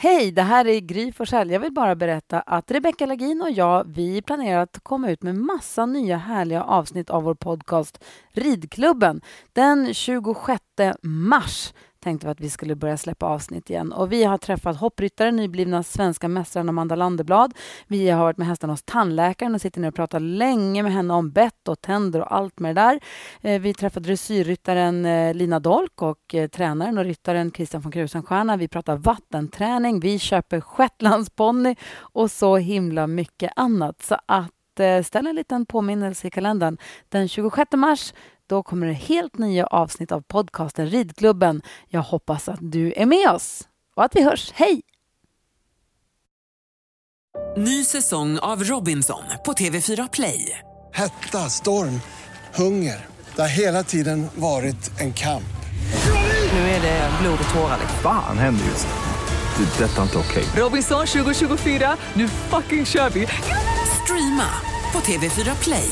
Hej, det här är Gry Forssell. Jag vill bara berätta att Rebecca Lagin och jag, vi planerar att komma ut med massa nya härliga avsnitt av vår podcast Ridklubben den 26 mars tänkte vi att vi skulle börja släppa avsnitt igen. Och vi har träffat hoppryttare, nyblivna svenska mästaren Amanda Landeblad. Vi har varit med hästarna hos tandläkaren och sitter nu och pratar länge med henne om bett och tänder och allt med det där. Eh, vi träffade dressyrryttaren eh, Lina Dolk och eh, tränaren och ryttaren Christian von Krusenstjerna. Vi pratar vattenträning, vi köper shetlandsponny och så himla mycket annat. Så att ställ en liten påminnelse i kalendern. Den 26 mars då kommer det helt nya avsnitt av podcasten Ridklubben. Jag hoppas att du är med oss och att vi hörs. Hej! Ny säsong av Robinson på TV4 Play. Hetta, storm, hunger. Det har hela tiden varit en kamp. Nu är det blod och tårar. Fan händer just nu. Det. är Detta är inte okej. Robinson 2024, nu fucking kör vi! Streama på TV4 Play.